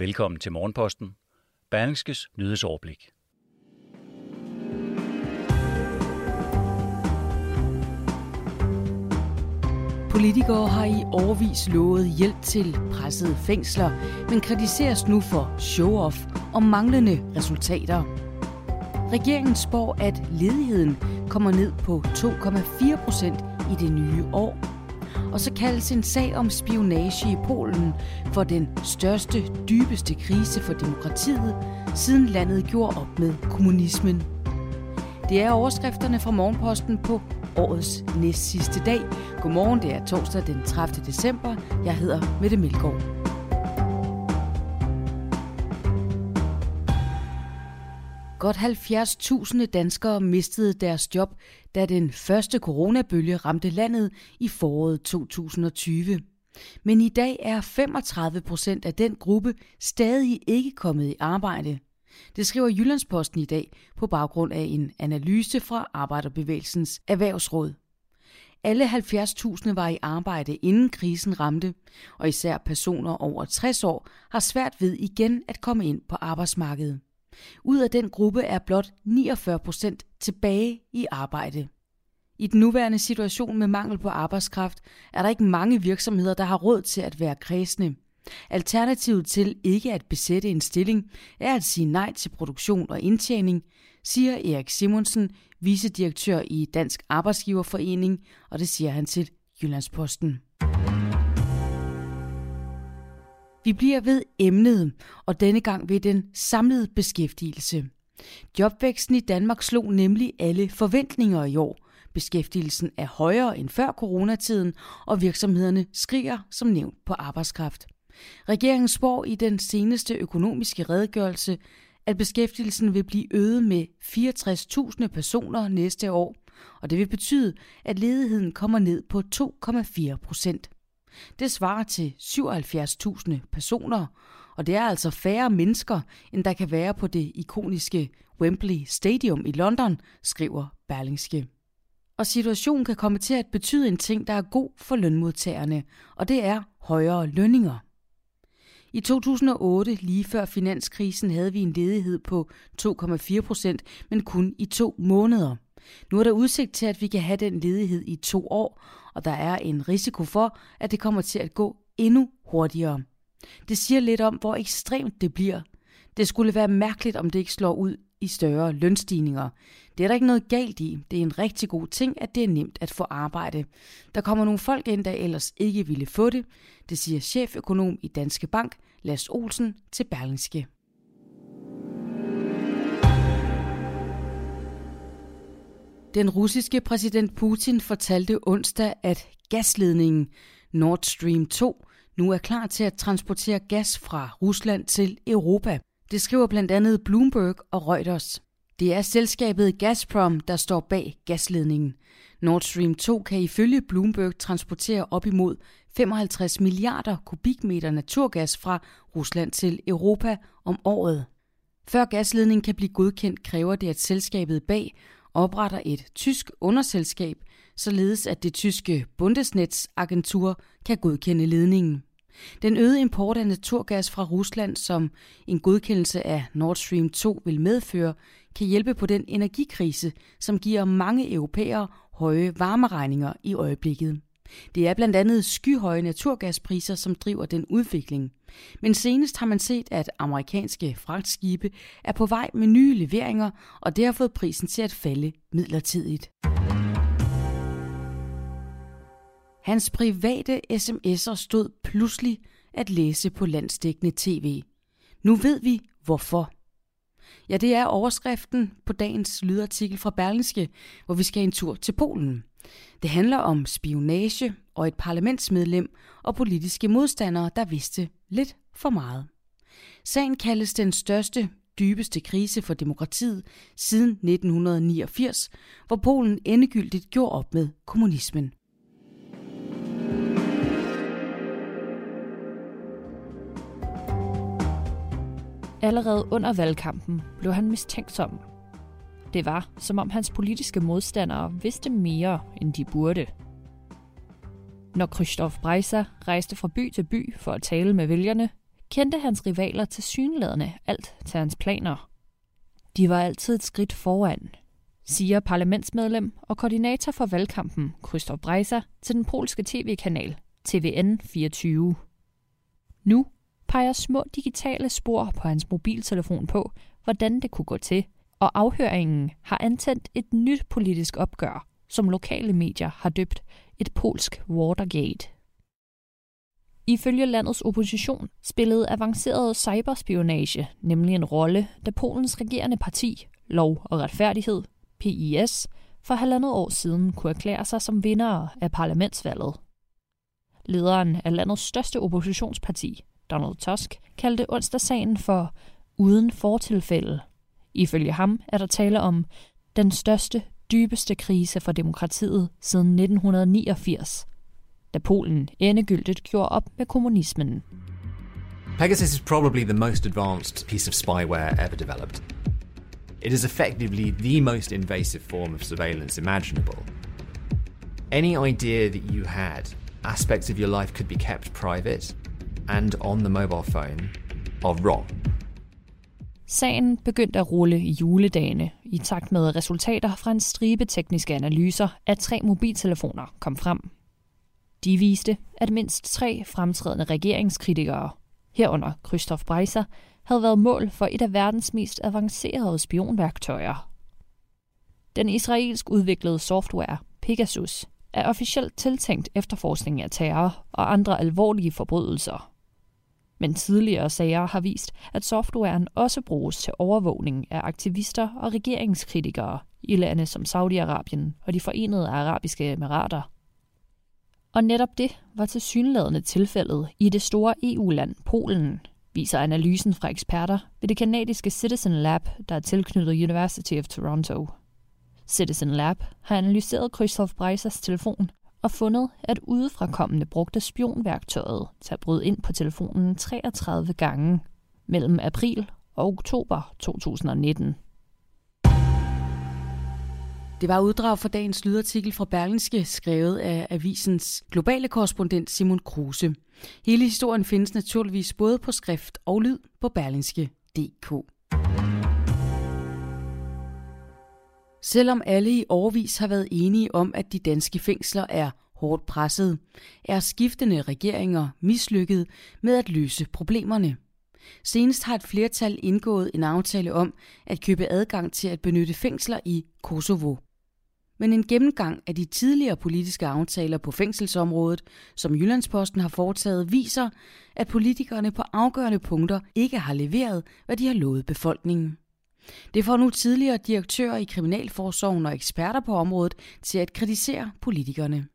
Velkommen til Morgenposten. Berlingskes nyhedsoverblik. Politikere har i årvis lovet hjælp til pressede fængsler, men kritiseres nu for show-off og manglende resultater. Regeringen spår, at ledigheden kommer ned på 2,4 procent i det nye år. Og så kaldes en sag om spionage i Polen for den største, dybeste krise for demokratiet, siden landet gjorde op med kommunismen. Det er overskrifterne fra Morgenposten på årets næst sidste dag. Godmorgen, det er torsdag den 30. december. Jeg hedder Mette Melgaard. Godt 70.000 danskere mistede deres job, da den første coronabølge ramte landet i foråret 2020. Men i dag er 35 procent af den gruppe stadig ikke kommet i arbejde. Det skriver Jyllandsposten i dag på baggrund af en analyse fra Arbejderbevægelsens Erhvervsråd. Alle 70.000 var i arbejde inden krisen ramte, og især personer over 60 år har svært ved igen at komme ind på arbejdsmarkedet. Ud af den gruppe er blot 49 procent tilbage i arbejde. I den nuværende situation med mangel på arbejdskraft er der ikke mange virksomheder, der har råd til at være kredsende. Alternativet til ikke at besætte en stilling er at sige nej til produktion og indtjening, siger Erik Simonsen, vicedirektør i Dansk Arbejdsgiverforening, og det siger han til Jyllandsposten. Vi bliver ved emnet, og denne gang ved den samlede beskæftigelse. Jobvæksten i Danmark slog nemlig alle forventninger i år. Beskæftigelsen er højere end før coronatiden, og virksomhederne skriger som nævnt på arbejdskraft. Regeringen spår i den seneste økonomiske redegørelse, at beskæftigelsen vil blive øget med 64.000 personer næste år, og det vil betyde, at ledigheden kommer ned på 2,4 procent. Det svarer til 77.000 personer, og det er altså færre mennesker, end der kan være på det ikoniske Wembley Stadium i London, skriver Berlingske. Og situationen kan komme til at betyde en ting, der er god for lønmodtagerne, og det er højere lønninger. I 2008, lige før finanskrisen, havde vi en ledighed på 2,4 procent, men kun i to måneder. Nu er der udsigt til, at vi kan have den ledighed i to år, og der er en risiko for, at det kommer til at gå endnu hurtigere. Det siger lidt om, hvor ekstremt det bliver. Det skulle være mærkeligt, om det ikke slår ud i større lønstigninger. Det er der ikke noget galt i. Det er en rigtig god ting, at det er nemt at få arbejde. Der kommer nogle folk ind, der ellers ikke ville få det. Det siger cheføkonom i Danske Bank, Lars Olsen, til Berlingske. Den russiske præsident Putin fortalte onsdag, at gasledningen Nord Stream 2 nu er klar til at transportere gas fra Rusland til Europa. Det skriver blandt andet Bloomberg og Reuters. Det er selskabet Gazprom, der står bag gasledningen. Nord Stream 2 kan ifølge Bloomberg transportere op imod 55 milliarder kubikmeter naturgas fra Rusland til Europa om året. Før gasledningen kan blive godkendt, kræver det, at selskabet bag opretter et tysk underselskab, således at det tyske Bundesnetzagentur kan godkende ledningen. Den øgede import af naturgas fra Rusland, som en godkendelse af Nord Stream 2 vil medføre, kan hjælpe på den energikrise, som giver mange europæere høje varmeregninger i øjeblikket. Det er blandt andet skyhøje naturgaspriser, som driver den udvikling. Men senest har man set, at amerikanske fragtskibe er på vej med nye leveringer, og det har fået prisen til at falde midlertidigt. Hans private sms'er stod pludselig at læse på landsdækkende tv. Nu ved vi hvorfor. Ja, det er overskriften på dagens lydartikel fra Berlingske, hvor vi skal en tur til Polen. Det handler om spionage og et parlamentsmedlem og politiske modstandere, der vidste lidt for meget. Sagen kaldes den største, dybeste krise for demokratiet siden 1989, hvor Polen endegyldigt gjorde op med kommunismen. Allerede under valgkampen blev han mistænksom. Det var, som om hans politiske modstandere vidste mere, end de burde. Når Christoph Breiser rejste fra by til by for at tale med vælgerne, kendte hans rivaler til synlædende alt til hans planer. De var altid et skridt foran, siger parlamentsmedlem og koordinator for valgkampen, Christoph Breiser, til den polske tv-kanal TVN24. Nu peger små digitale spor på hans mobiltelefon på, hvordan det kunne gå til, og afhøringen har antændt et nyt politisk opgør, som lokale medier har døbt et polsk Watergate. Ifølge landets opposition spillede avanceret cyberspionage nemlig en rolle, da Polens regerende parti, Lov og Retfærdighed, PIS, for halvandet år siden kunne erklære sig som vinder af parlamentsvalget. Lederen af landets største oppositionsparti, Donald Tusk, kaldte onsdagssagen for uden fortilfælde. Ifølge ham er der tale om den største, dybeste krise for demokratiet siden 1989, da Polen endegyldigt gjorde op med kommunismen. Pegasus is probably the most advanced piece of spyware ever developed. It is effectively the most invasive form of surveillance imaginable. Any idea that you had aspects of your life could be kept private and on the mobile phone are wrong. Sagen begyndte at rulle i juledagene, i takt med resultater fra en stribe tekniske analyser af tre mobiltelefoner kom frem. De viste, at mindst tre fremtrædende regeringskritikere, herunder Christoph Breiser, havde været mål for et af verdens mest avancerede spionværktøjer. Den israelsk udviklede software, Pegasus, er officielt tiltænkt efterforskning af terror og andre alvorlige forbrydelser. Men tidligere sager har vist, at softwaren også bruges til overvågning af aktivister og regeringskritikere i lande som Saudi-Arabien og de forenede arabiske emirater. Og netop det var til synlædende tilfældet i det store EU-land Polen, viser analysen fra eksperter ved det kanadiske Citizen Lab, der er tilknyttet University of Toronto. Citizen Lab har analyseret Christoph Breisers telefon og fundet, at udefrakommende brugte spionværktøjet til at bryde ind på telefonen 33 gange mellem april og oktober 2019. Det var uddrag fra dagens lydartikel fra Berlingske, skrevet af avisens globale korrespondent Simon Kruse. Hele historien findes naturligvis både på skrift og lyd på berlingske.dk. Selvom alle i årvis har været enige om, at de danske fængsler er hårdt presset, er skiftende regeringer mislykket med at løse problemerne. Senest har et flertal indgået en aftale om at købe adgang til at benytte fængsler i Kosovo. Men en gennemgang af de tidligere politiske aftaler på fængselsområdet, som Jyllandsposten har foretaget, viser, at politikerne på afgørende punkter ikke har leveret, hvad de har lovet befolkningen. Det får nu tidligere direktører i Kriminalforsorgen og eksperter på området til at kritisere politikerne.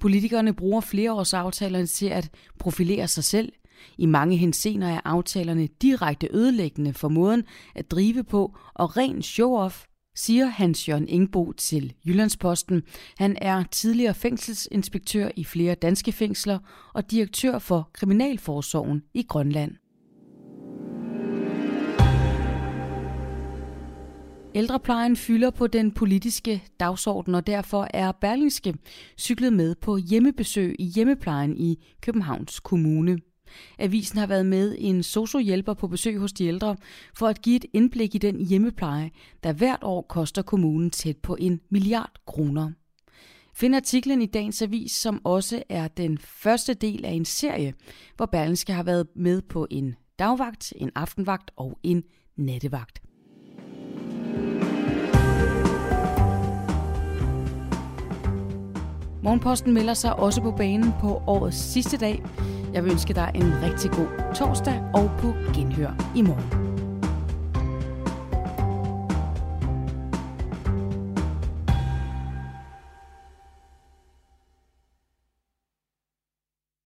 Politikerne bruger flereårsaftalerne til at profilere sig selv. I mange hensener er aftalerne direkte ødelæggende for måden at drive på og ren show-off, siger Hans Jørgen Ingbo til Jyllandsposten. Han er tidligere fængselsinspektør i flere danske fængsler og direktør for Kriminalforsorgen i Grønland. Ældreplejen fylder på den politiske dagsorden, og derfor er Berlingske cyklet med på hjemmebesøg i hjemmeplejen i Københavns Kommune. Avisen har været med en sociohjælper på besøg hos de ældre for at give et indblik i den hjemmepleje, der hvert år koster kommunen tæt på en milliard kroner. Find artiklen i dagens avis, som også er den første del af en serie, hvor Berlingske har været med på en dagvagt, en aftenvagt og en nattevagt. Morgenposten melder sig også på banen på årets sidste dag. Jeg vil ønske dig en rigtig god torsdag og på genhør i morgen.